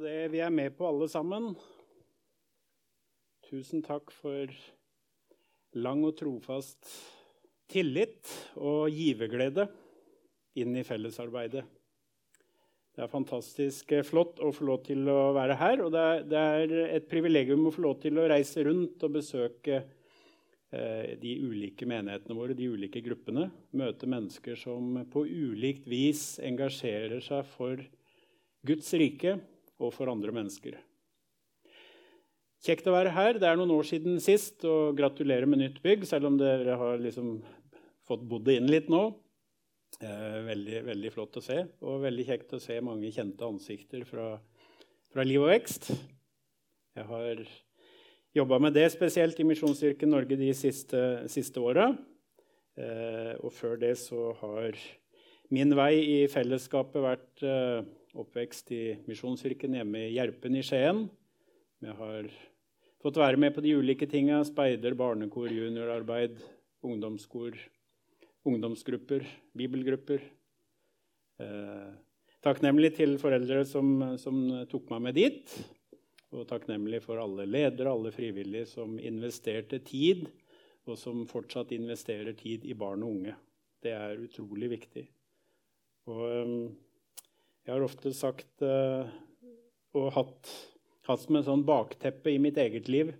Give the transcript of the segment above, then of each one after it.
det vi er med på alle sammen. Tusen takk for lang og trofast tillit og giverglede inn i fellesarbeidet. Det er fantastisk flott å få lov til å være her. Og det er, det er et privilegium å få lov til å reise rundt og besøke eh, de ulike menighetene våre, de ulike gruppene. Møte mennesker som på ulikt vis engasjerer seg for Guds rike og for andre mennesker. Kjekt å være her. Det er noen år siden sist, og gratulerer med nytt bygg, selv om dere har liksom fått bodd inn litt nå. Eh, veldig, veldig flott å se, og veldig kjekt å se mange kjente ansikter fra, fra Liv og Vekst. Jeg har jobba med det spesielt i Misjonskirken Norge de siste, siste åra. Eh, og før det så har min vei i fellesskapet vært eh, oppvekst i Misjonskirken hjemme i Gjerpen i Skien. Jeg har fått være med på de ulike tinga. Speider, barnekor, juniorarbeid, ungdomskor, ungdomsgrupper, bibelgrupper. Eh, takknemlig til foreldre som, som, tok meg med dit. Og takknemlig for alle ledere, alle frivillige som investerte tid, og som fortsatt investerer tid i barn og unge. Det er utrolig viktig. Og... Jeg har ofte sagt uh, og hatt, hatt som en sånn bakteppe i mitt eget liv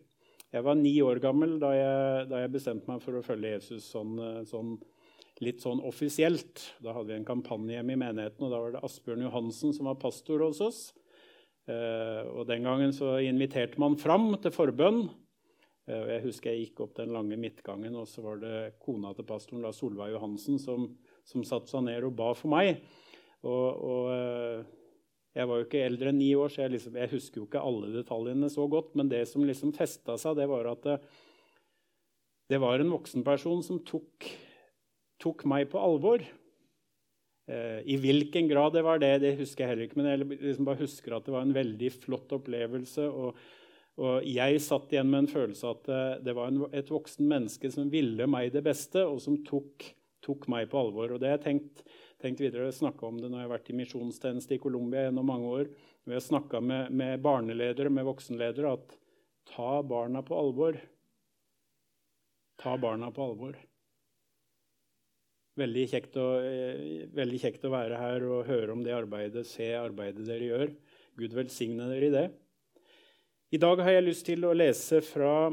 Jeg var ni år gammel da jeg, da jeg bestemte meg for å følge Jesus sånn, eh, sånn, litt sånn offisielt. Da hadde vi en kampanje hjemme i menigheten, og da var det Asbjørn Johansen som var pastor hos oss. Uh, og Den gangen så inviterte man fram til forbønn. Uh, og Jeg husker jeg gikk opp den lange midtgangen, og så var det kona til pastoren, da Solveig Johansen, som, som satte seg ned og ba for meg. Og, og, eh, jeg var jo ikke eldre enn ni år, så jeg, liksom, jeg, husker jo ikke alle detaljene så godt. Men det som liksom festa seg, det var at det, det var en voksenperson som tok, tok meg på alvor. Eh, I hvilken grad det var det, det husker jeg heller ikke. Men jeg liksom bare husker at det var en veldig flott opplevelse. Og, og jeg satt igjen med en følelse av at det var en, et voksen menneske som ville meg det beste, og som tok, tok meg på alvor. Og det har jeg tenkt tenkt videre å snakke om det når jeg har vært i misjonstjeneste i Colombia gjennom mange år. Vi har snakka med, med, barneledere, med voksenledere, at ta barna på alvor. Ta barna på alvor. Veldig kjekt, å, eh, veldig kjekt å være her og høre om det arbeidet, se arbeidet dere gjør. Gud velsigne dere i det. I dag har jeg lyst til å lese fra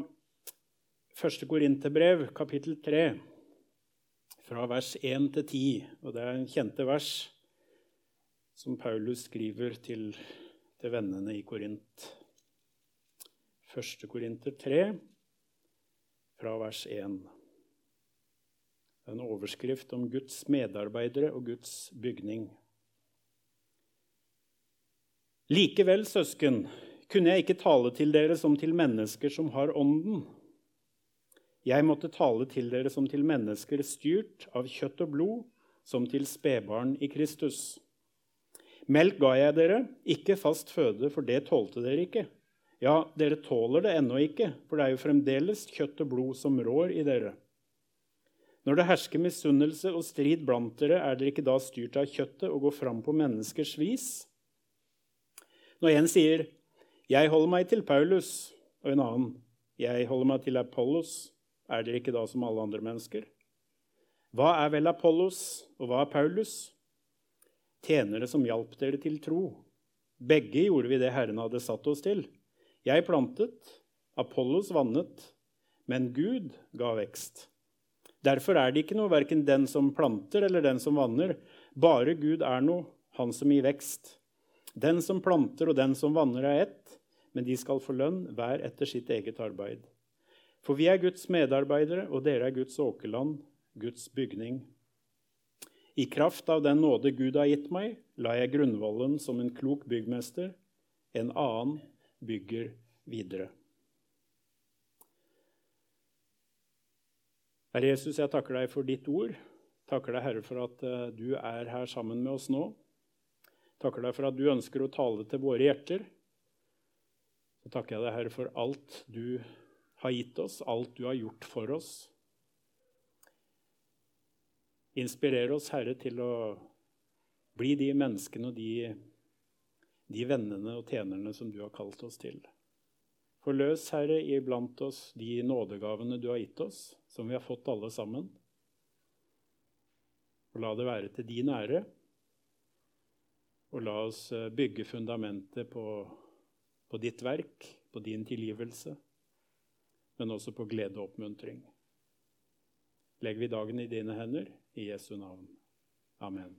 1. Korinterbrev, kapittel 3 fra vers 1 til 10. Og det er en kjente vers som Paulus skriver til, til vennene i Korint. 1. Korinter 3, fra vers 1. En overskrift om Guds medarbeidere og Guds bygning. Likevel, søsken, kunne jeg ikke tale til dere som til mennesker som har Ånden jeg måtte tale til dere som til mennesker styrt av kjøtt og blod, som til spedbarn i Kristus. Melk ga jeg dere, ikke fast føde, for det tålte dere ikke. Ja, dere tåler det ennå ikke, for det er jo fremdeles kjøtt og blod som rår i dere. Når det hersker misunnelse og strid blant dere, er dere ikke da styrt av kjøttet og går fram på menneskers vis? Når en sier 'Jeg holder meg til Paulus', og en annen 'Jeg holder meg til Apollos', er dere ikke da som alle andre mennesker? Hva er vel Apollos, og hva er Paulus? Tjenere som hjalp dere til tro. Begge gjorde vi det Herren hadde satt oss til. Jeg plantet, Apollos vannet, men Gud ga vekst. Derfor er det ikke noe verken den som planter eller den som vanner. Bare Gud er noe, han som gir vekst. Den som planter og den som vanner, er ett, men de skal få lønn hver etter sitt eget arbeid. For vi er Guds medarbeidere, og dere er Guds åkerland, Guds bygning. I kraft av den nåde Gud har gitt meg, la jeg grunnvollen som en klok byggmester. En annen bygger videre. Herre Jesus, jeg takker deg for ditt ord. Takker deg, Herre, for at eh, du er her sammen med oss nå. Takker deg for at du ønsker å tale til våre hjerter. Så takker jeg deg, Herre, for alt du gjør har gitt oss, alt du har gjort for oss. Inspirer oss, Herre, til å bli de menneskene og de de vennene og tjenerne som du har kalt oss til. Forløs, Herre, iblant oss de nådegavene du har gitt oss, som vi har fått alle sammen. Og la det være til din ære. Og la oss eh, bygge fundamentet på, på ditt verk, på din tilgivelse, men også på glede og oppmuntring. Legger vi dagen i dine hender, i Jesu navn. Amen.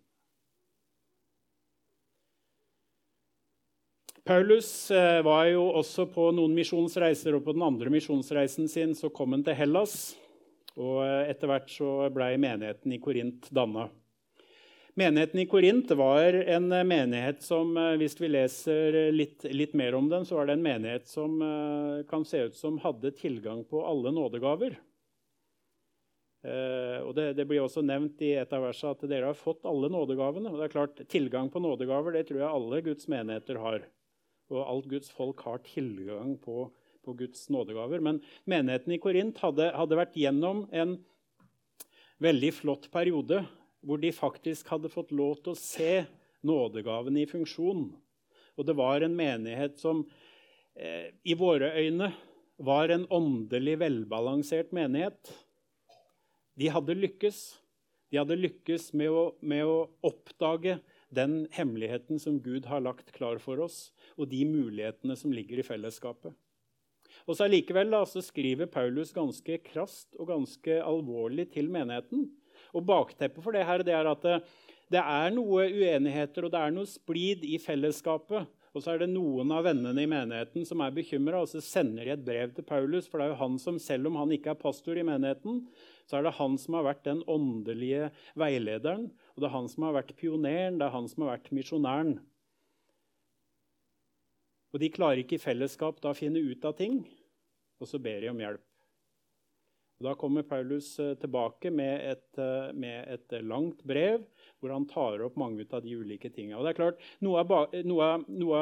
Paulus eh, var jo også på noen misjonsreiser, og på den andre misjonsreisen sin så kom han til Hellas. Og eh, etter hvert så blei menigheten i Korint danna. Menigheten i Korint var en eh, menighet som, hvis vi leser litt, litt, mer om den, så var det en menighet som kan se ut som hadde tilgang på alle nådegaver. Eh, og det, det, blir også nevnt i et av versene at dere har fått alle nådegavene. og det er klart, Tilgang på nådegaver det tror jeg alle Guds menigheter har og alt Guds folk har tilgang på, på Guds nådegaver. Men menigheten i Korint hadde, hadde, vært gjennom en veldig flott periode hvor de faktisk hadde fått lov til å se nådegavene i funksjon. Og det var en menighet som eh, i våre øyne var en åndelig velbalansert menighet. De hadde lykkes. De hadde lykkes med å, med å oppdage den hemmeligheten som Gud har lagt klar for oss, og de mulighetene som ligger i fellesskapet. Og så Allikevel skriver Paulus ganske krast og ganske alvorlig til menigheten. Og Bakteppet for det her det er at det, det er noe uenigheter og det er noe splid i fellesskapet. Og så er det noen av vennene i menigheten som er bekymra, og så sender de et brev til Paulus. For det er jo han som, selv om han ikke er pastor i menigheten, så er det han som har vært den åndelige veilederen. Og det er han som har vært pioneren, det er han som har vært misjonæren. Og de klarer ikke i fellesskap da å finne ut av ting, og så ber de om hjelp. Da kommer Paulus eh, tilbake med et, eh, med et, langt brev hvor han tar opp mange av de ulike tingene. Og det er klart, Noe av, noe noe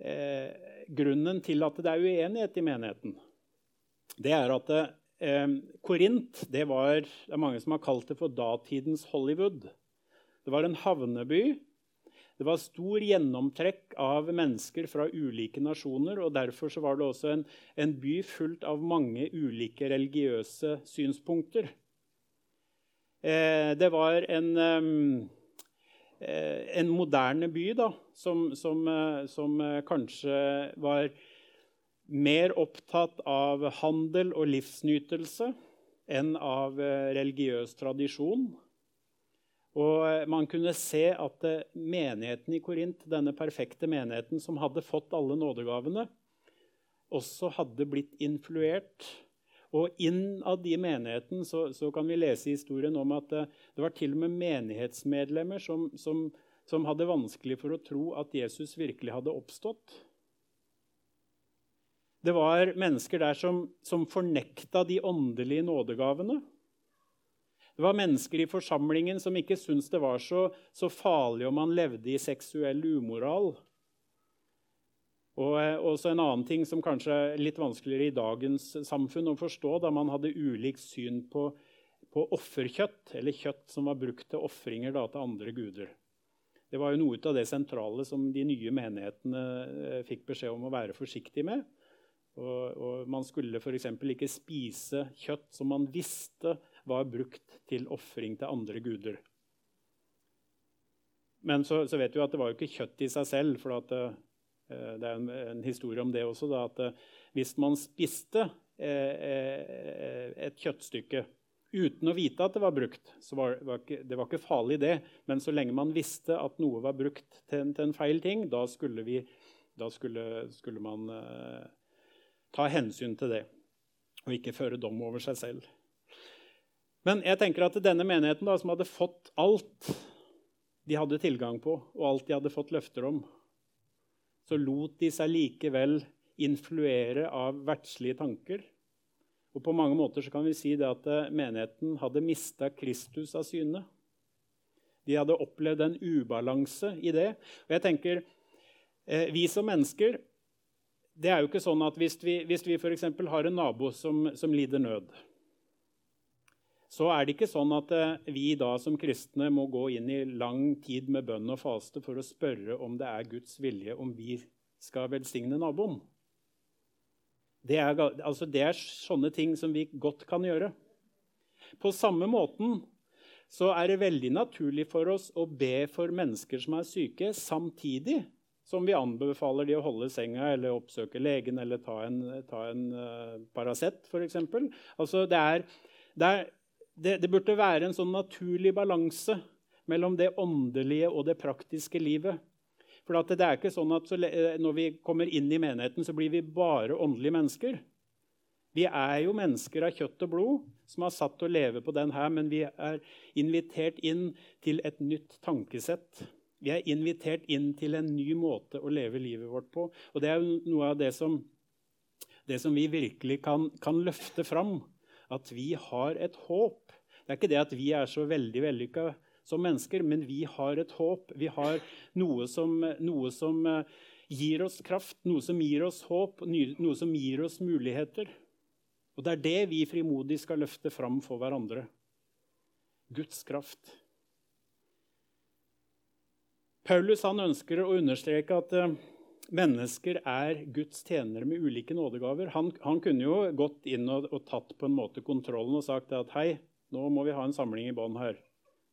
eh, grunnen til at det er uenighet i menigheten, det er at eh, Korint det, var, det er mange som har kalt det for datidens Hollywood. Det var en havneby det var stor gjennomtrekk av mennesker fra ulike nasjoner. og Derfor var det også en, en by fullt av mange ulike religiøse synspunkter. Eh, det var en, eh, en, moderne by da, som, som, eh, som eh, kanskje var mer opptatt av handel og livsnytelse enn av eh, religiøs tradisjon. Og eh, Man kunne se at eh, menigheten i Korint, denne perfekte menigheten som hadde fått alle nådegavene, også hadde blitt influert. Og innad i menigheten så, så, kan vi lese historien om at det, eh, det var til og med menighetsmedlemmer som, som, som hadde vanskelig for å tro at Jesus virkelig hadde oppstått. Det var mennesker der som, som fornekta de åndelige nådegavene. Det var mennesker i forsamlingen som ikke syntes det var så, så, farlig om man levde i seksuell umoral. Og eh, også en annen ting som kanskje er litt vanskeligere i dagens samfunn å forstå, da man hadde ulikt syn på, på offerkjøtt, eller kjøtt som var brukt til ofringer til andre guder. Det var jo noe av det sentrale som de nye menighetene eh, fikk beskjed om å være forsiktig med. Og, og Man skulle f.eks. ikke spise kjøtt som man visste var brukt til ofring til andre guder. Men så, så, vet vi at det var jo ikke kjøtt i seg selv. for at, eh, Det er en, en, historie om det også. Da, at uh, Hvis man spiste eh, et kjøttstykke uten å vite at det var brukt, så var, var ikke, det var ikke farlig, det. Men så lenge man visste at noe var brukt til, til en feil ting, da skulle, vi, da skulle, skulle man ta hensyn til det. Og ikke føre dom over seg selv. Men jeg tenker at denne menigheten, da, som hadde fått alt de hadde tilgang på, og alt de hadde fått løfter om, så lot de seg likevel influere av verdslige tanker. Og på mange måter så kan vi si at eh, menigheten hadde mista Kristus av syne. De hadde opplevd en ubalanse i det. Og jeg tenker, eh, Vi som mennesker det er jo ikke sånn at Hvis vi, hvis vi f.eks. har en nabo som, som lider nød, så er det ikke sånn at eh, vi da som kristne må gå inn i lang tid med bønn og faste for å spørre om det er Guds vilje om vi skal velsigne naboen. Det er, altså det er sånne ting som vi godt kan gjøre. På samme måten så er det veldig naturlig for oss å be for mennesker som er syke, samtidig som vi anbefaler de å holde senga eller oppsøke legen eller ta en, ta en uh, Paracet, f.eks. Altså det, er, det, er, det, det burde være en sånn naturlig balanse mellom det åndelige og det praktiske livet. For det er ikke sånn at så, eh, når vi kommer inn i menigheten, så blir vi bare åndelige mennesker. Vi er jo mennesker av kjøtt og blod som har satt å leve på den her, men vi er invitert inn til et nytt tankesett. Vi er invitert inn til en ny måte å leve livet vårt på. Og det er noe av det som, det som vi virkelig kan, kan løfte fram. At vi har et håp. Det er ikke det at vi er så veldig vellykka som mennesker, men vi har et håp. Vi har noe som, noe som eh, gir oss kraft, noe som gir oss håp, noe som gir oss muligheter. Og det er det vi frimodig skal løfte fram for hverandre. Guds kraft. Paulus ønsker å understreke at eh, mennesker er Guds tjenere med ulike nådegaver. Han, han kunne jo gått inn og, og, tatt på en måte kontrollen og sagt at hei, nå må vi ha en samling i bånn her.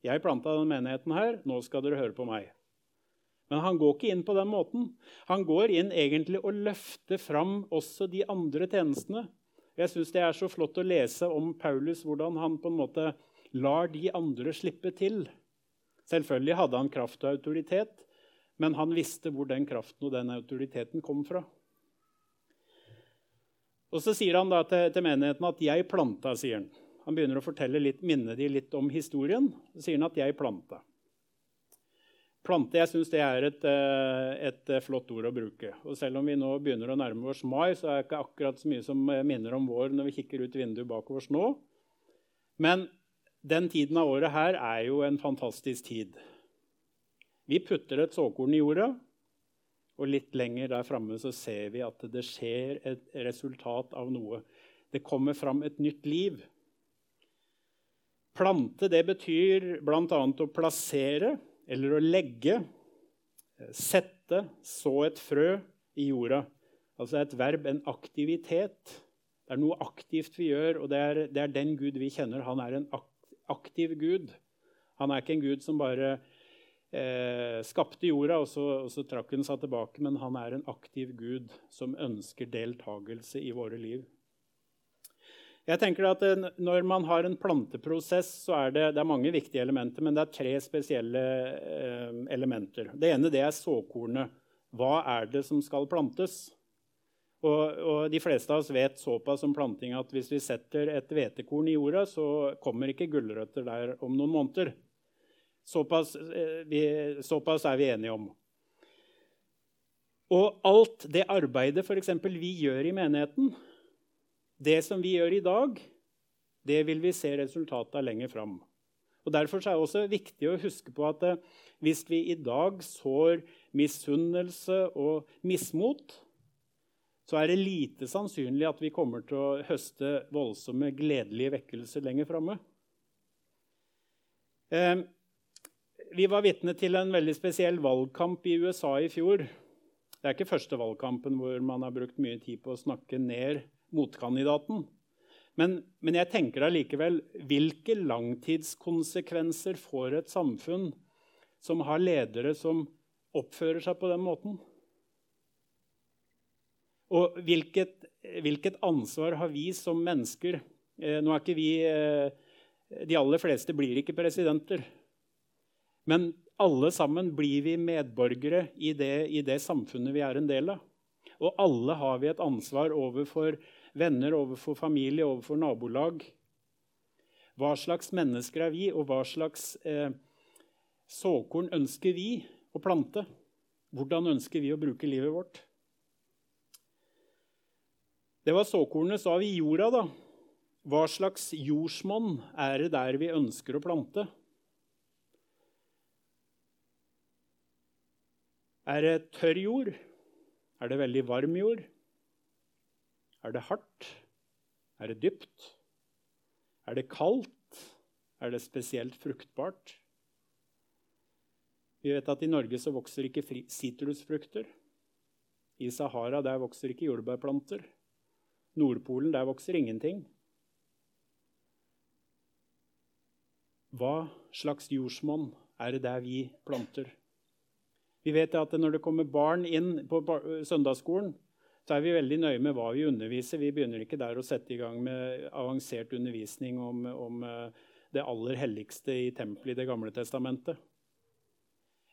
Jeg planta denne menigheten her, nå skal dere høre på meg. Men han går ikke inn på den måten. Han går inn egentlig og løfter fram også de andre tjenestene. Jeg syns det er så flott å lese om Paulus, hvordan han på en måte lar de andre slippe til. Selvfølgelig hadde han kraft og autoritet, men han visste hvor den kraften og den autoriteten kom fra. Og Så sier han da til, til menigheten at 'jeg planta', sier han. Han begynner å fortelle litt, minne de litt om historien. Så sier han at 'jeg planta'. Plante jeg synes det er et, eh, et, eh, flott ord å bruke. Og selv om vi nå begynner å nærme oss mai, så er det ikke akkurat så mye som eh, minner om vår når vi kikker ut vinduet bak oss nå. Men den tiden av året her er jo en fantastisk tid. Vi putter et såkorn i jorda, og litt lenger der framme så ser vi at det skjer et resultat av noe. Det kommer fram et nytt liv. Plante det betyr bl.a. å plassere eller å legge, sette, så et frø i jorda. Altså et verb, en aktivitet. Det er noe aktivt vi gjør, og det er, det er den Gud vi kjenner. Han er en aktiv Gud. Han er ikke en Gud som bare eh, skapte jorda, og så, og så trakk han seg tilbake, men han er en aktiv Gud som ønsker deltakelse i våre liv. Jeg tenker at eh, Når man har en planteprosess, så er det, det er mange viktige elementer, men det er tre spesielle eh, elementer. Det ene det er såkornet. Hva er det som skal plantes? Og, og, De fleste av oss vet såpass om planting at hvis vi setter et hvetekorn i jorda, så kommer ikke gulrøtter der om noen måneder. Såpass, eh, vi, såpass er vi enige om. Og alt det arbeidet f.eks. vi gjør i menigheten, det som vi gjør i dag, det vil vi se resultatet av lenger fram. Og Derfor er det også viktig å huske på at eh, hvis vi i dag sår misunnelse og mismot, så er det lite sannsynlig at vi kommer til å høste voldsomme, gledelige vekkelser lenger framme. Vi var vitne til en veldig spesiell valgkamp i USA i fjor. Det er ikke første valgkampen hvor man har brukt mye tid på å snakke ned motkandidaten. Men, men jeg tenker allikevel hvilke langtidskonsekvenser får et samfunn som har ledere som oppfører seg på den måten? Og hvilket, hvilket ansvar har vi som mennesker? Eh, nå er ikke vi eh, De aller fleste blir ikke presidenter. Men alle sammen blir vi medborgere i det, i det samfunnet vi er en del av. Og alle har vi et ansvar overfor venner, overfor familie, overfor nabolag. Hva slags mennesker er vi, og hva slags eh, såkorn ønsker vi å plante? Hvordan ønsker vi å bruke livet vårt? Det var såkornet, så har vi jorda, da. Hva slags jordsmonn er det der vi ønsker å plante? Er det tørr jord? Er det veldig varm jord? Er det hardt? Er det dypt? Er det kaldt? Er det spesielt fruktbart? Vi vet at i Norge så vokser ikke sitrusfrukter. I Sahara der vokser ikke jordbærplanter. Nordpolen der vokser ingenting. Hva slags jordsmonn er det der vi planter? Vi vet at når det kommer barn inn på søndagsskolen, så er vi veldig nøye med hva vi underviser. Vi begynner ikke der å sette i gang med avansert undervisning om, om eh, det aller helligste i tempelet i Det gamle testamentet.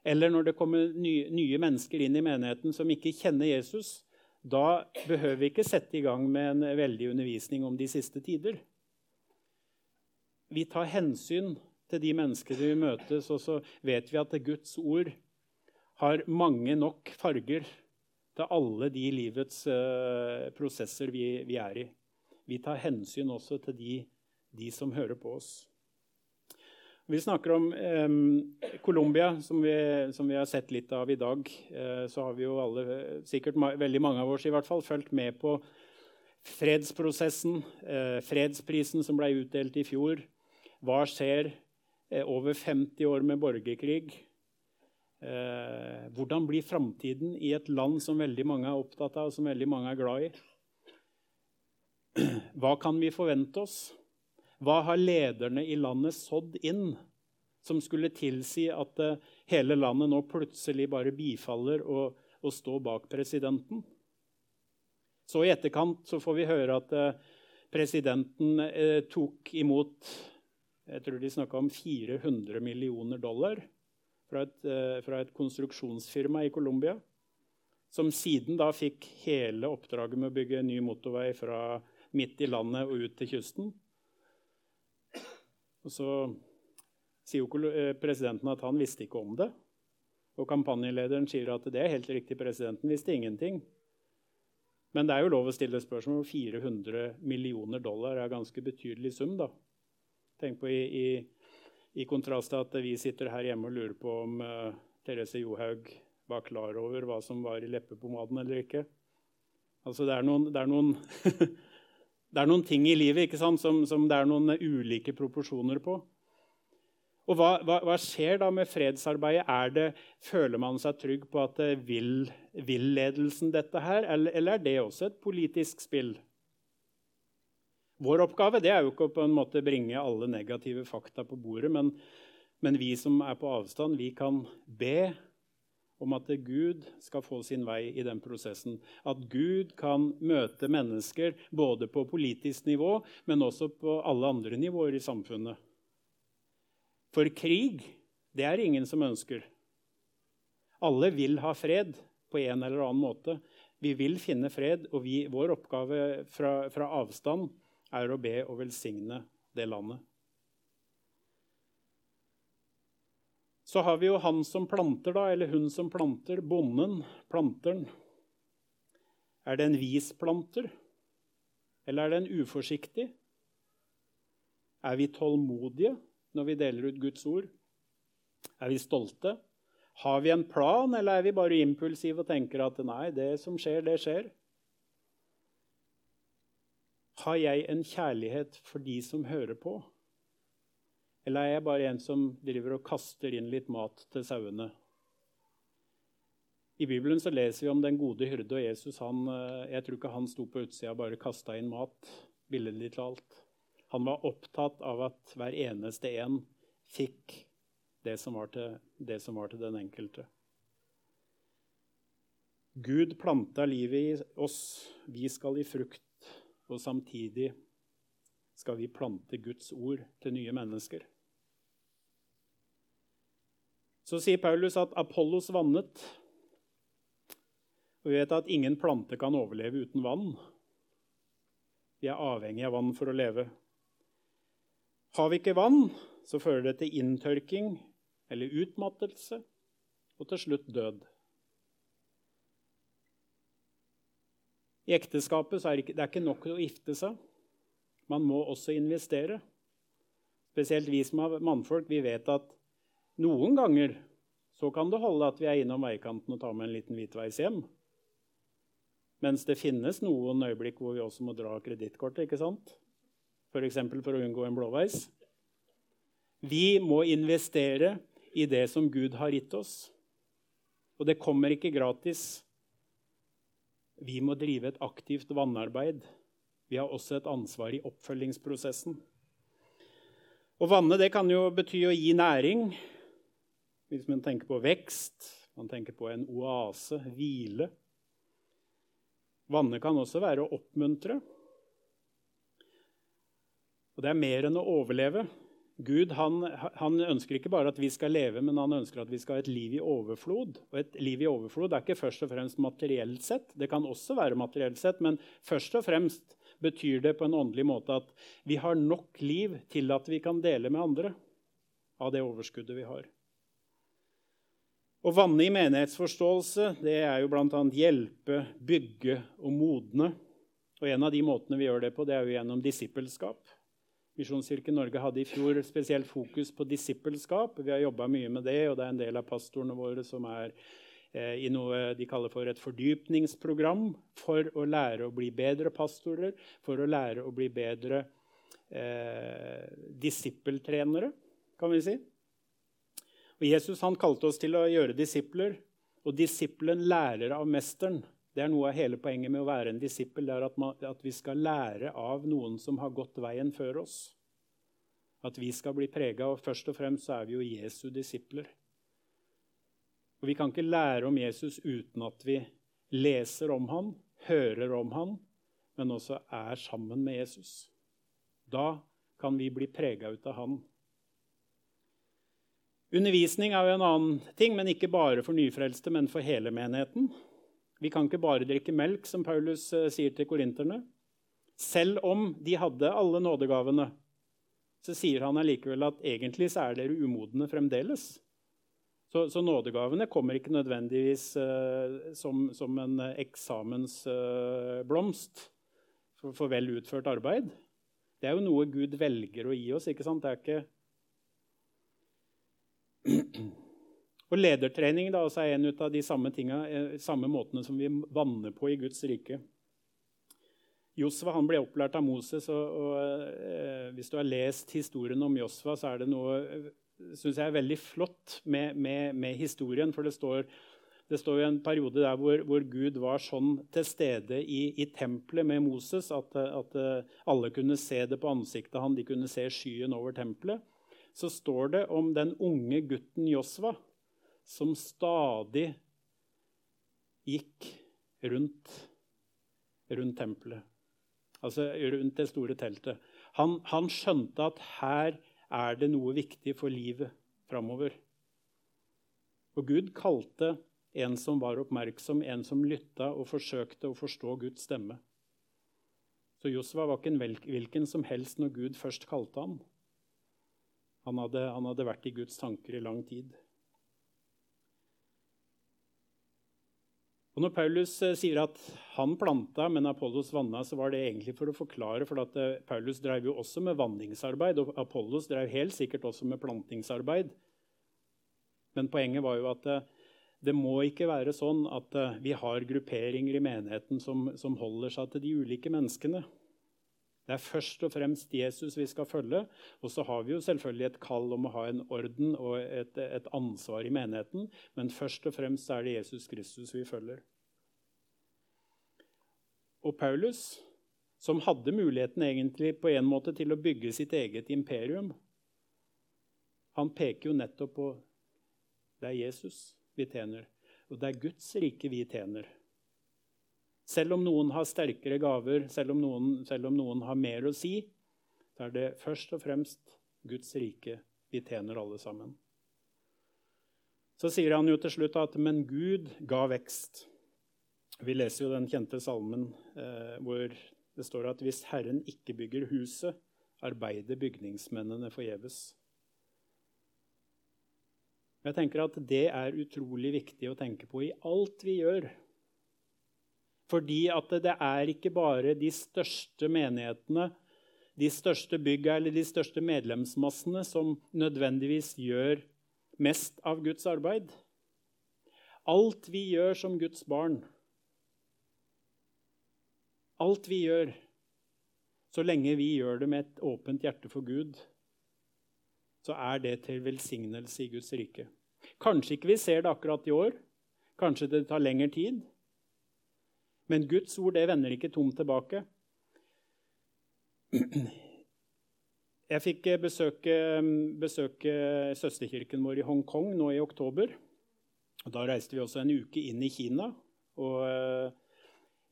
Eller når det kommer nye, nye, mennesker inn i menigheten som ikke kjenner Jesus. Da behøver vi ikke sette i gang med en veldig undervisning om de siste tider. Vi tar hensyn til de menneskene vi møtes, og så vet vi at Guds ord har mange nok farger til alle de livets uh, prosesser vi, vi, er i. Vi tar hensyn også til de, de som hører på oss. Vi snakker om um, Colombia, som, som, vi har sett litt av i dag. Uh, så har vi jo alle, sikkert ma veldig mange av oss i hvert fall, fulgt med på fredsprosessen, uh, fredsprisen som ble utdelt i fjor. Hva skjer? over 50 år med borgerkrig. Eh, hvordan blir framtiden i et land som veldig mange er opptatt av, og som veldig mange er glad i? Hva kan vi forvente oss? Hva har lederne i landet sådd inn som skulle tilsi at eh, hele landet nå plutselig bare bifaller å, og stå bak presidenten? Så i etterkant så får vi høre at eh, presidenten tok imot jeg tror de snakka om 400 millioner dollar fra et, eh, fra et konstruksjonsfirma i Colombia. Som siden da fikk hele oppdraget med å bygge en ny motorvei fra midt i landet og ut til kysten. Og så sier jo eh, presidenten at han visste ikke om det. Og kampanjelederen sier at det er helt riktig, presidenten visste ingenting. Men det er jo lov å stille spørsmål om 400 millioner dollar er en ganske betydelig sum. da. Tenk på i, i i kontrast til at vi sitter her hjemme og lurer på om uh, Therese Johaug var klar over hva som var i leppepomaden eller ikke. Altså, det er noen, det er noen, det er noen ting i livet som, som, det er noen ulike proporsjoner på. Og hva, hva, hva, skjer da med fredsarbeidet? Er det, føler man seg trygg på at det vil, vil ledelsen dette her, eller, eller er det også et politisk spill? Vår oppgave er jo ikke å på en måte bringe alle negative fakta på bordet, men, men vi som er på avstand, vi kan be om at Gud skal få sin vei i den prosessen. At Gud kan møte mennesker både på politisk nivå, men også på alle andre nivåer i samfunnet. For krig, det er ingen som ønsker. Alle vil ha fred på en eller annen måte. Vi vil finne fred, og vi, vår oppgave fra, fra avstand er å be og velsigne det landet. Så har vi jo han som planter, da, eller hun som planter, bonden, planteren. Er det en vis planter, eller er det en uforsiktig? Er vi tålmodige når vi deler ut Guds ord? Er vi stolte? Har vi en plan, eller er vi bare impulsive og tenker at nei, det som skjer, det skjer? Har jeg en kjærlighet for de som hører på? Eller er jeg bare en som driver og kaster inn litt mat til sauene? I Bibelen så leser vi om den gode hyrde og Jesus. Han, eh, jeg tror ikke han sto på utsida og bare kasta inn mat. billedlig talt. Han var opptatt av at hver eneste en fikk det som var til, som var til den enkelte. Gud planta livet i oss. Vi skal i frukt og samtidig skal vi plante Guds ord til nye mennesker. Så sier Paulus at Apollos vannet. Og vi vet at ingen plante kan overleve uten vann. Vi er avhengig av vann for å leve. Har vi ikke vann, så fører det til inntørking eller utmattelse og til slutt død. I ekteskapet er det, ikke, det er ikke nok å gifte seg. Man må også investere. Spesielt vi som er mannfolk, vi vet at noen ganger så kan det holde at vi er innom veikanten og tar med en liten hvitveis hjem. Mens det finnes noen øyeblikk hvor vi også må dra kredittkortet. ikke sant? F.eks. For, for å unngå en blåveis. Vi må investere i det som Gud har gitt oss. Og det kommer ikke gratis. Vi må drive et aktivt vannarbeid. Vi har også et ansvar i oppfølgingsprosessen. Å vanne det kan jo bety å gi næring. Hvis man tenker på vekst, man tenker på en oase, hvile. Vanne kan også være å oppmuntre. Og det er mer enn å overleve. Gud han, han, ønsker ikke bare at vi skal leve, men han ønsker at vi skal ha et liv i overflod. Og et liv i overflod er ikke først og fremst materielt sett. Det kan også være materielt sett, men først og fremst betyr det på en åndelig måte at vi har nok liv til at vi kan dele med andre av det overskuddet vi har. Å vanne i menighetsforståelse det er jo bl.a. hjelpe, bygge og modne. Og En av de måtene vi gjør det på, det er jo gjennom disippelskap. Misjonskirken Norge hadde i fjor spesielt fokus på disippelskap. Vi har jobba mye med det, og det er en del av pastorene våre som er eh, i noe de kaller for et fordypningsprogram for å lære å bli bedre pastorer, for å lære å bli bedre eh, disippeltrenere, kan vi si. Og Jesus han kalte oss til å gjøre disipler, og disippelen lærer av mesteren. Det er noe av hele poenget med å være en disippel. det er at, man, at, vi skal lære av noen som har gått veien før oss. At vi skal bli prega. Og først og fremst så er vi jo Jesu disipler. Og Vi kan ikke lære om Jesus uten at vi leser om han, hører om han, men også er sammen med Jesus. Da kan vi bli prega ut av han. Undervisning er jo en annen ting, men ikke bare for nyfrelste, men for hele menigheten. Vi kan ikke bare drikke melk, som Paulus uh, sier til korinterne. Selv om de hadde alle nådegavene, så sier han allikevel at egentlig så er dere umodne fremdeles. Så, så nådegavene kommer ikke nødvendigvis uh, som, som, en eksamensblomst uh, for, for, vel utført arbeid. Det er jo noe Gud velger å gi oss. ikke sant? Det er ikke og ledertrening da, er en av de samme, tingene, eh, samme måtene som vi vanner på i Guds rike. Josva ble opplært av Moses, og, og eh, hvis du har lest historien om Josva, så er det noe eh, synes jeg er veldig flott med, med, med historien. For det står, det står en periode der hvor, hvor, Gud var sånn til stede i, i tempelet med Moses at, at, alle kunne se det på ansiktet han, de kunne se skyen over tempelet. Så står det om den unge gutten Josva som stadig gikk rundt, rundt tempelet. Altså rundt det store teltet. Han, han, skjønte at her er det noe viktig for livet framover. Og Gud kalte en som var oppmerksom, en som lytta og forsøkte å forstå Guds stemme. Så Josva var ikke en hvilken som helst når Gud først kalte ham. Han hadde, han hadde vært i Guds tanker i lang tid. Når Paulus eh, sier at han planta, men Apollos vanna, så var det egentlig for å forklare. For at eh, Paulus drev jo også med vanningsarbeid, og Apollos drev helt sikkert også med plantingsarbeid. Men poenget var jo at eh, det må ikke være sånn at vi har grupperinger i menigheten som, som holder seg til de ulike menneskene. Det er først og fremst Jesus vi skal følge. Og så har vi jo selvfølgelig et kall om å ha en orden og et, et ansvar i menigheten. Men først og fremst er det Jesus Kristus vi følger. Og Paulus, som hadde muligheten egentlig på en måte til å bygge sitt eget imperium, han peker jo nettopp på det er Jesus vi tjener, og det er Guds rike vi tjener. Selv om noen har sterkere gaver, selv om noen, selv om noen har mer å si, så er det først og fremst Guds rike vi tjener alle sammen. Så sier han jo til slutt at 'men Gud ga vekst'. Vi leser jo den kjente salmen eh, hvor det står at 'hvis Herren ikke bygger huset, arbeider bygningsmennene forgjeves'. Jeg tenker at Det er utrolig viktig å tenke på i alt vi gjør. Fordi at det er ikke bare de største menighetene, de største bygga eller de største medlemsmassene som nødvendigvis gjør mest av Guds arbeid. Alt vi gjør som Guds barn, alt vi gjør, så lenge vi gjør det med et åpent hjerte for Gud, så er det til velsignelse i Guds rike. Kanskje ikke vi ser det akkurat i år. Kanskje det tar lengre tid. Men Guds ord det vender ikke tomt tilbake. Jeg fikk besøke, besøke søsterkirken vår i Hongkong nå i oktober. Da reiste vi også en uke inn i Kina. Og uh,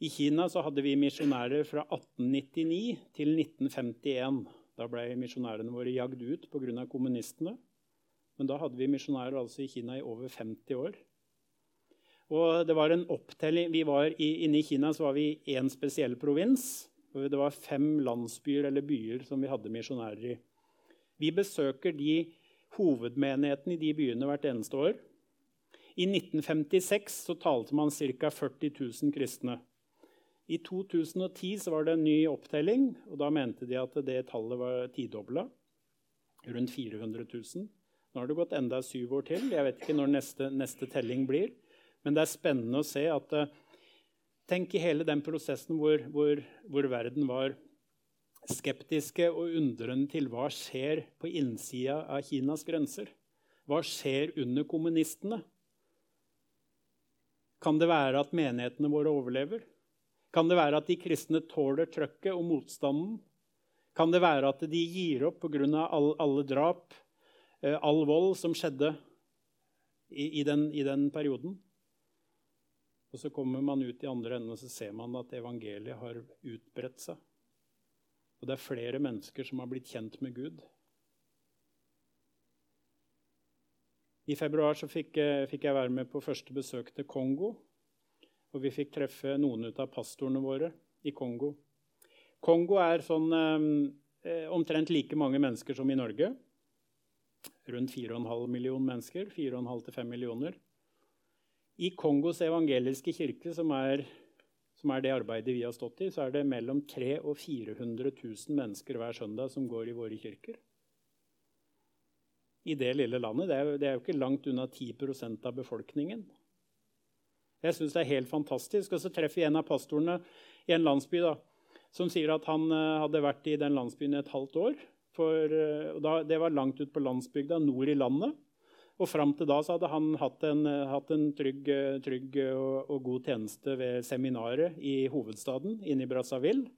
I Kina hadde vi misjonærer fra 1899 til 1951. Da ble misjonærene våre jagd ut pga. kommunistene. Men da hadde vi misjonærer altså i Kina i over 50 år. Og det var en opptelling. Var i, Inne i Kina var vi i én spesiell provins. Det var fem landsbyer eller byer som vi hadde misjonærer i. Vi besøker de hovedmenighetene i de byene hvert eneste år. I 1956 så talte man ca. 40 000 kristne. I 2010 så var det en ny opptelling, og da mente de at det tallet var tidobla. Rundt 400 000. Nå har det gått enda syv år til. Jeg vet ikke når neste, neste telling blir. Men det er spennende å se at uh, Tenk i hele den prosessen hvor, hvor, hvor, verden var skeptiske og undrende til hva skjer på innsida av Kinas grenser. Hva skjer under kommunistene? Kan det være at menighetene våre overlever? Kan det være at de kristne tåler trøkket og motstanden? Kan det være at de gir opp pga. All, alle drap, eh, all vold som skjedde i, i, den, i, den, perioden? Og så kommer man ut i andre enden og så ser man at evangeliet har utbredt seg. Og det er flere mennesker som har blitt kjent med Gud. I februar fikk, fikk jeg være med på første besøk til Kongo. Og vi fikk treffe noen ut av pastorene våre i Kongo. Kongo er sånn eh, omtrent like mange mennesker som i Norge. Rundt 4,5 millioner mennesker. 4,5-5 millioner. I Kongos evangeliske kirke, som er, som er, det arbeidet vi har stått i, så er det mellom 300 og 400 000 mennesker hver søndag som går i våre kirker. I det lille landet. Det er, det er jo ikke langt unna 10% av befolkningen. Jeg syns det er helt fantastisk. Og så treffer jeg en av pastorene i en landsby da, som sier at han uh, hadde vært i den landsbyen et halvt år. For, uh, da, det var langt ut på landsbygda, nord i landet. Og fram til da hadde han hatt en, uh, hatt en trygg, trygg og, og, god tjeneste ved seminaret i hovedstaden, inne i Brazzaville.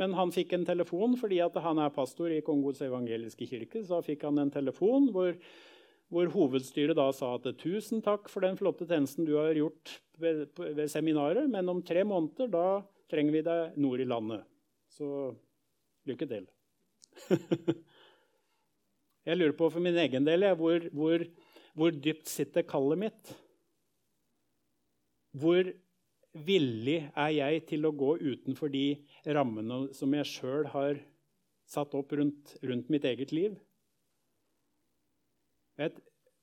Men han fikk en telefon fordi han er pastor i Kongos evangeliske kirke. Så fikk han en telefon hvor hvor hovedstyret da sa at tusen takk for den flotte tjenesten du har gjort ved, ved, seminaret, men om tre måneder da trenger vi deg nord i landet. Så lykke til. jeg lurer på for min egen del hvor, hvor, hvor dypt sitter kallet mitt? Hvor villig er jeg til å gå utenfor de rammene som jeg sjøl har satt opp rundt, rundt mitt eget liv? Jeg,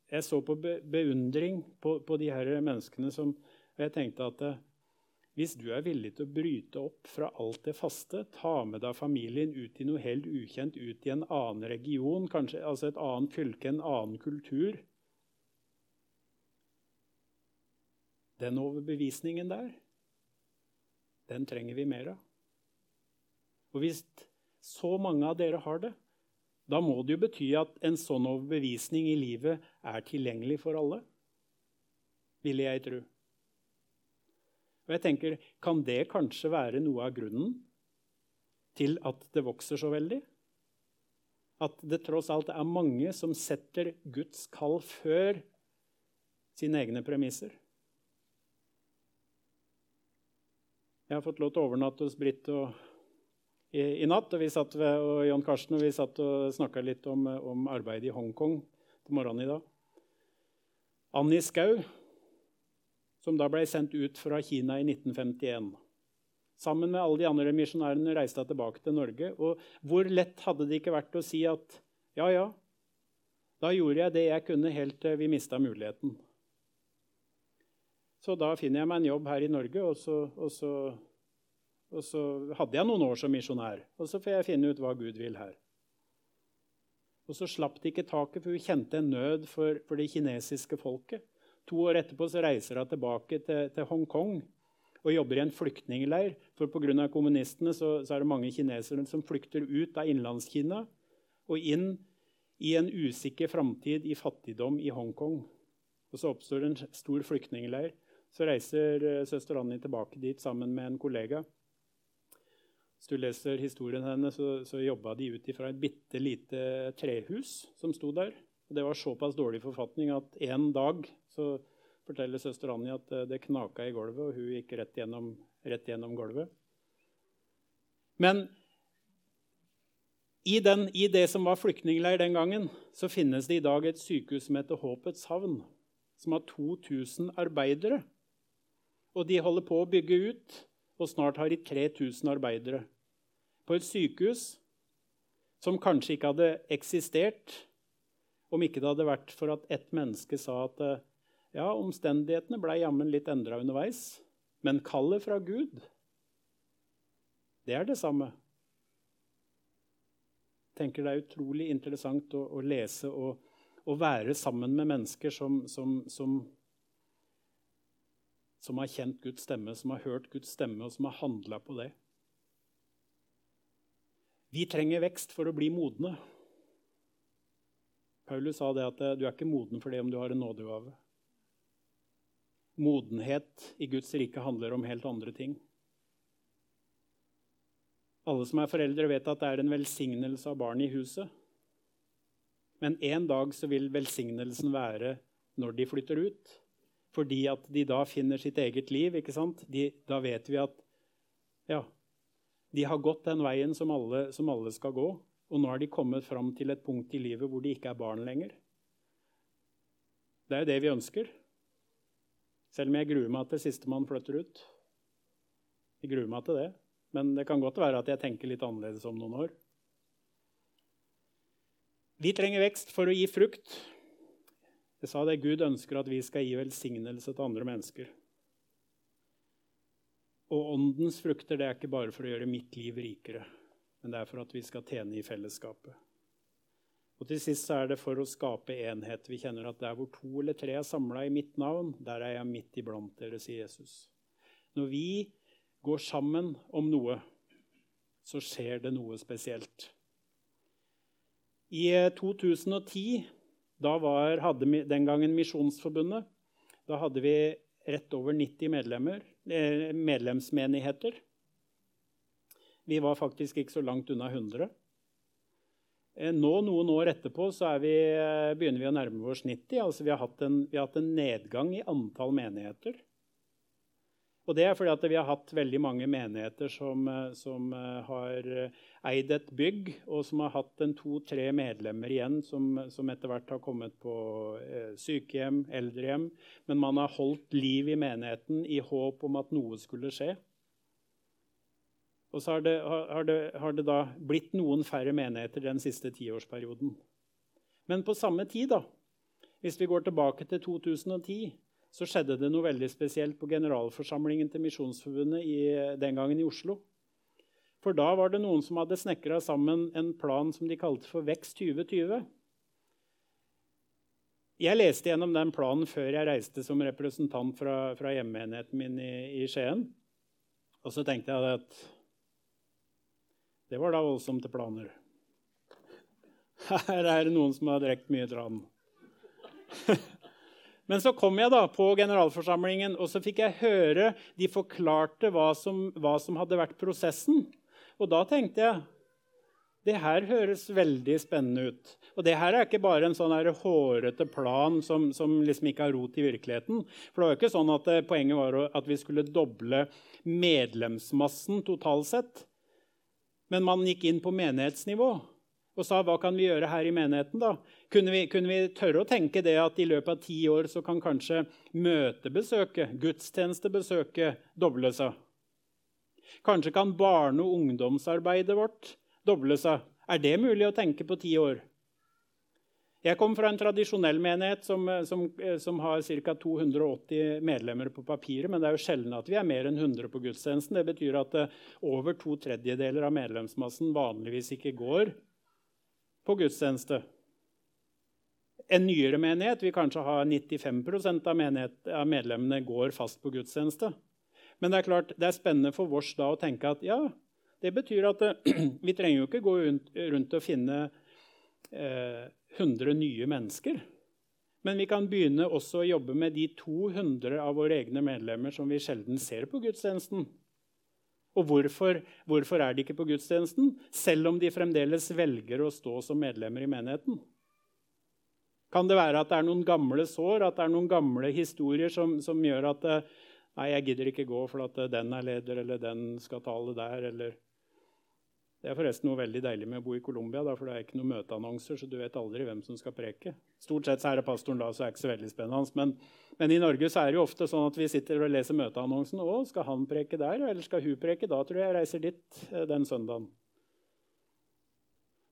jeg så på beundring på, på, de her menneskene som Og jeg tenkte at eh, hvis du er villig til å bryte opp fra alt det faste, ta med deg familien ut i noe helt ukjent, ut i en annen region, kanskje altså et annet fylke, en annen kultur Den overbevisningen der, den trenger vi mer av. Og hvis så mange av dere har det, da må det jo bety at en sånn overbevisning i livet er tilgjengelig for alle. Ville jeg tro. Og jeg tenker, Kan det kanskje være noe av grunnen til at det vokser så veldig? At det tross alt er mange som setter Guds kall før sine egne premisser? Jeg har fått lov til å overnatte hos Britt og i, i, natt. Og, vi satt ved, og Jon Karsten og vi satt og snakka litt om, om arbeidet i Hongkong på morgenen i dag. Annie Skau, som da ble sendt ut fra Kina i 1951. Sammen med alle de andre misjonærene reiste hun tilbake til Norge. Og hvor lett hadde det ikke vært å si at ja, ja, da gjorde jeg det jeg kunne helt til vi mista muligheten. Så da finner jeg meg en jobb her i Norge, og så, og så og så hadde jeg noen år som misjonær. Og så får jeg finne ut hva Gud vil her. Og så slapp de ikke taket, for hun kjente en nød for, for det kinesiske folket. To år etterpå så reiser hun tilbake til, til Hongkong og jobber i en flyktningleir. For pga. kommunistene så, så, er det mange kinesere som flykter ut av Innlandskina og inn i en usikker framtid i fattigdom i Hongkong. Og så oppstår en stor flyktningleir. Så reiser uh, søster Annie tilbake dit sammen med en kollega. Hvis du leser historien hennes, så, så jobba de ut fra et bitte lite trehus som sto der. Og det var såpass dårlig forfatning at en dag så forteller søster Annie at eh, det knaka i gulvet, og hun gikk rett gjennom, rett gjennom gulvet. Men i, den, i, det som var flyktningleir den gangen, så finnes det i dag et sykehus som heter Håpets havn, som har 2000 arbeidere. Og de holder på å bygge ut og snart har de 3000 arbeidere. På et sykehus som kanskje ikke hadde eksistert om ikke det hadde vært for at ett menneske sa at ja, omstendighetene ble jammen litt endra underveis, men kallet fra Gud, det er det samme. Jeg tenker Det er utrolig interessant å, å lese og, å være sammen med mennesker som, som, som som har kjent Guds stemme, som har hørt Guds stemme, og som har handla på det. Vi trenger vekst for å bli modne. Paulus sa det at eh, du er ikke moden for det om du har en nådegave. Modenhet i Guds rike handler om helt andre ting. Alle som er foreldre, vet at det er en velsignelse av barn i huset. Men en dag så vil velsignelsen være når de flytter ut fordi at de da finner sitt eget liv. ikke sant? De, da vet vi at ja, de har gått den veien som alle, som alle skal gå. Og nå har de kommet fram til et punkt i livet hvor de ikke er barn lenger. Det er jo det vi ønsker. Selv om jeg gruer meg til sistemann flytter ut. Jeg gruer meg til det. Men det kan godt være at jeg tenker litt annerledes om noen år. Vi trenger vekst for å gi frukt. Jeg sa det Gud ønsker at vi skal gi velsignelse til andre mennesker. Og åndens frukter det er ikke bare for å gjøre mitt liv rikere, men det er for at vi skal tjene i fellesskapet. Og til sist så er det for å skape enhet. Vi kjenner at der hvor to eller tre er samla i mitt navn, der er jeg midt iblant dere, sier Jesus. Når vi går sammen om noe, så skjer det noe spesielt. I 2010 da var, hadde den gangen Misjonsforbundet. Da hadde vi rett over 90 medlemmer, eh, medlemsmenigheter. Vi var faktisk ikke så langt unna 100. Eh, nå, noen år etterpå, vi, eh, begynner vi å nærme oss 90. Altså, vi, har en, vi har hatt en nedgang i antall menigheter. Og det er fordi vi har hatt veldig mange menigheter som, eh, som, eh, har eh, eid et bygg, og som har hatt en to-tre medlemmer igjen som, som, etter hvert har kommet på sykehjem, eldrehjem. Men man har holdt liv i menigheten i håp om at noe skulle skje. Og så har det, har det, har det da blitt noen færre menigheter den siste tiårsperioden. Men på samme tid, da, hvis vi går tilbake til 2010 så skjedde det noe veldig spesielt på generalforsamlingen til Misjonsforbundet i, den gangen i Oslo. For da var det noen som hadde snekra sammen en plan som de kalte for Vekst 2020. Jeg leste gjennom den planen før jeg reiste som representant fra, fra hjemmeenheten min i, i, Skien. Og så tenkte jeg at det var da voldsomme planer. Her er det noen som har drukket mye tran. Men så kom jeg da på generalforsamlingen, og så fikk jeg høre de forklarte hva som, hva som hadde vært prosessen. Og da tenkte jeg det her høres veldig spennende ut. Og det her er ikke bare en sånn hårete plan som, som, liksom ikke har rot i virkeligheten. For det var jo ikke sånn at eh, Poenget var at vi skulle doble medlemsmassen totalt sett. Men man gikk inn på menighetsnivå og sa hva kan vi gjøre her i menigheten. da? Kunne vi, kunne vi, tørre å tenke det at i løpet av ti år så kan kanskje møtebesøket, gudstjenestebesøket, doble seg? Kanskje kan barne- og ungdomsarbeidet vårt doble seg? Er det mulig å tenke på ti år? Jeg kom fra en tradisjonell menighet som, som, som har ca. 280 medlemmer på papiret, men det er jo sjelden at vi er mer enn 100 på gudstjenesten. Det betyr at eh, over to tredjedeler av medlemsmassen vanligvis ikke går på gudstjeneste. En nyere menighet vil kanskje ha 95 av, menighet, av medlemmene går fast på gudstjeneste. Men det er klart, det er spennende for oss da å tenke at ja, det betyr at vi trenger jo ikke gå rundt, rundt og finne eh, 100 nye mennesker. Men vi kan begynne også å jobbe med de 200 av våre egne medlemmer som vi sjelden ser på gudstjenesten. Og hvorfor, hvorfor er de ikke på gudstjenesten, selv om de fremdeles velger å stå som medlemmer i menigheten? Kan det være at det er noen gamle sår, at det er noen gamle historier som, som gjør at Nei, jeg gidder ikke gå for at den er leder, eller den skal tale der, eller det er forresten noe veldig deilig med å bo i Colombia, for det er ikke noen møteannonser, så du vet aldri hvem som skal preke. Stort sett så er det pastoren da, så er det ikke så veldig spennende. Men, men, i Norge så er det jo ofte sånn at vi sitter og leser møteannonsen. Å, skal han preke der, eller skal hun preke? Da tror jeg jeg reiser dit eh, den søndagen.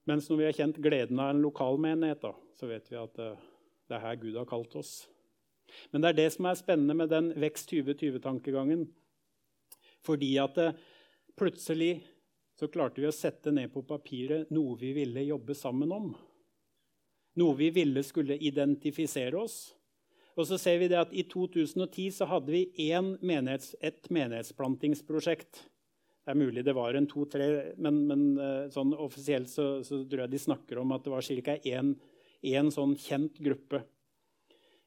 Mens når vi har kjent gleden av en lokalmenighet, da, så vet vi at uh, det er her Gud har kalt oss. Men det er det som er spennende med den Vekst 2020-tankegangen. Fordi at det plutselig så klarte vi å sette ned på papiret noe vi ville jobbe sammen om. Noe vi ville skulle identifisere oss. Og så ser vi det at I 2010 så hadde vi menighets, et menighetsplantingsprosjekt. Det er mulig det var en to-tre, men, men, eh, sånn offisielt så, så, tror jeg de snakker om at det var ca. én sånn kjent gruppe.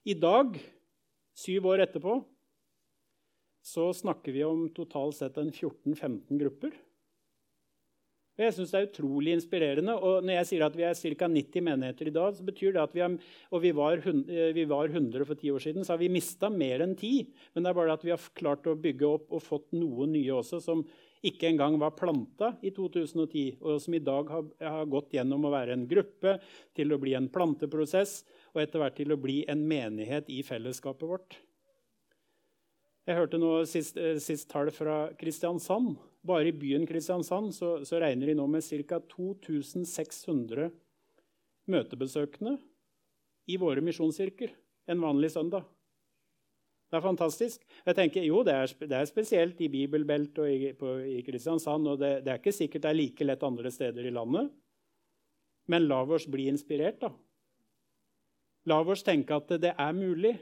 I dag, syv år etterpå, så snakker vi om totalt sett en 14-15 grupper. Og jeg synes Det er utrolig inspirerende. og Når jeg sier at vi er ca. 90 menigheter i dag, så betyr det at vi, er, og vi var, 100, vi var 100 for ti år siden, så har vi mista mer enn ti. Men det er bare at vi har klart å bygge opp og fått noe nye også, som ikke engang var planta i 2010, og som i dag har, har gått gjennom å være en gruppe, til å bli en planteprosess og etter hvert til å bli en menighet i fellesskapet vårt. Jeg hørte nå sist, eh, sist tall fra Kristiansand bare i byen Kristiansand så, så regner de nå med ca. 2600 møtebesøkende i våre misjonskirker en vanlig søndag. Det er fantastisk. Jeg tenker, Jo, det er, det er spesielt i Bibelbelt og i, på, i Kristiansand. og det, det, er ikke sikkert det er like lett andre steder i landet. Men la oss bli inspirert, da. La oss tenke at det er mulig.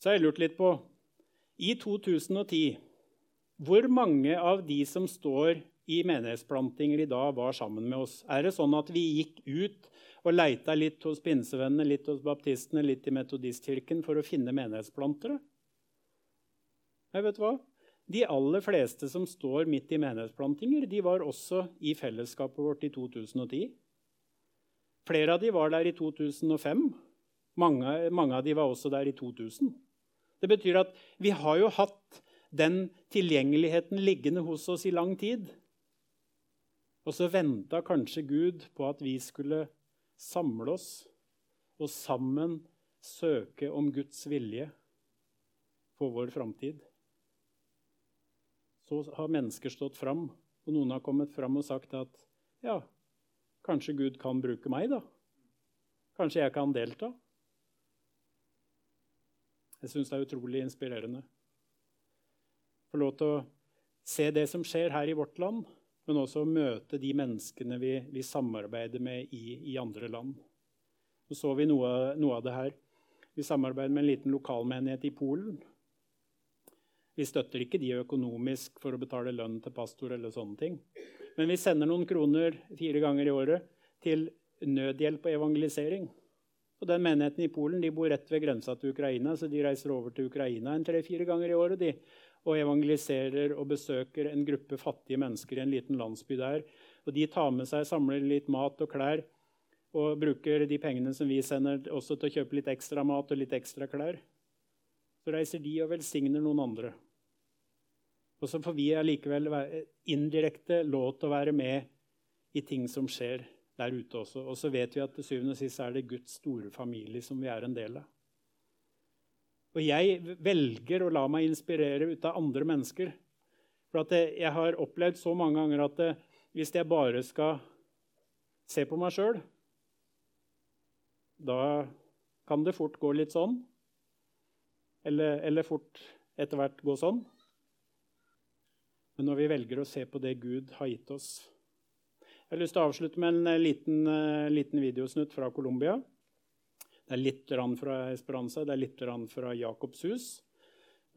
Så har jeg lurt litt på I 2010 hvor mange av de som står i menighetsplantinger i dag, var sammen med oss? Er det sånn at vi gikk ut og leita litt hos pinsevennene, litt hos baptistene, litt i metodistkirken for å finne menighetsplantere? Jeg vet hva? De aller fleste som står midt i menighetsplantinger, de var også i fellesskapet vårt i 2010. Flere av de var der i 2005. Mange, mange av de var også der i 2000. Det betyr at vi har jo hatt den tilgjengeligheten liggende hos oss i lang tid. Og så venta kanskje Gud på at vi skulle samle oss og sammen søke om Guds vilje for vår framtid. Så har mennesker stått fram, og noen har kommet fram og sagt at ja, kanskje Gud kan bruke meg, da. Kanskje jeg kan delta. Jeg syns det er utrolig inspirerende få lov til å se det som skjer her i vårt land, men også møte de menneskene vi, vi samarbeider med i, i, andre land. Så så vi noe, noe, av det her. Vi samarbeider med en liten lokalmenighet i Polen. Vi støtter ikke de økonomisk for å betale lønn til pastor. eller sånne ting. Men vi sender noen kroner fire ganger i året til nødhjelp og evangelisering. Og den Menigheten i Polen de bor rett ved grensa til Ukraina, så de reiser over til Ukraina en tre-fire ganger i året. de og evangeliserer og besøker en gruppe fattige mennesker i en liten landsby der. Og de tar med seg, samler litt mat og klær og bruker de pengene som vi sender, også til å kjøpe litt ekstra mat og litt ekstra klær. Så reiser de og velsigner noen andre. Og så får vi allikevel indirekte lov til å være med i ting som skjer der ute også. Og så vet vi at til syvende og sist er det Guds store familie som vi er en del av. Og jeg velger å la meg inspirere ut av andre mennesker. For jeg har opplevd så mange ganger at hvis jeg bare skal se på meg sjøl, da kan det fort gå litt sånn. Eller, eller fort etter hvert gå sånn. Men når vi velger å se på det Gud har gitt oss Jeg har lyst til å avslutte med en liten, liten videosnutt fra Colombia. Det er litt fra Esperanza, det er litt fra Jakobshus.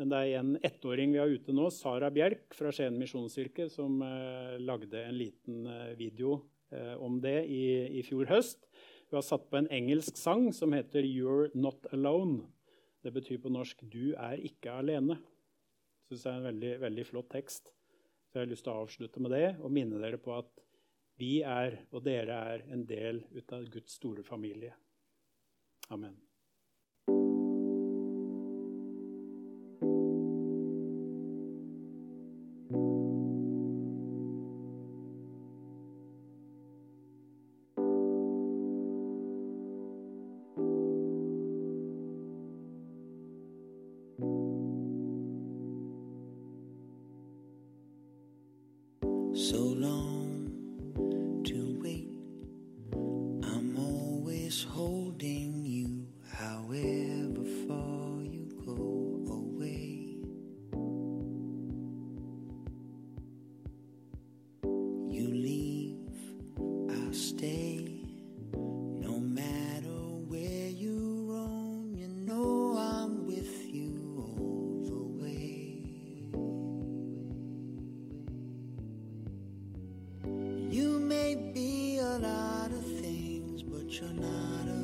Men det er en ettåring vi har ute nå, Sara Bjerk fra Skien misjonskirke, som eh, lagde en liten eh, video eh, om det i, i, fjor høst. Hun har satt på en engelsk sang som heter 'You're Not Alone'. Det betyr på norsk 'Du er ikke alene'. Jeg synes det er en veldig, veldig flott tekst. Så jeg har lyst til å avslutte med det og minne dere på at vi er, og dere er, en del av Guds store familie. Amen. be a lot of things, but you're not a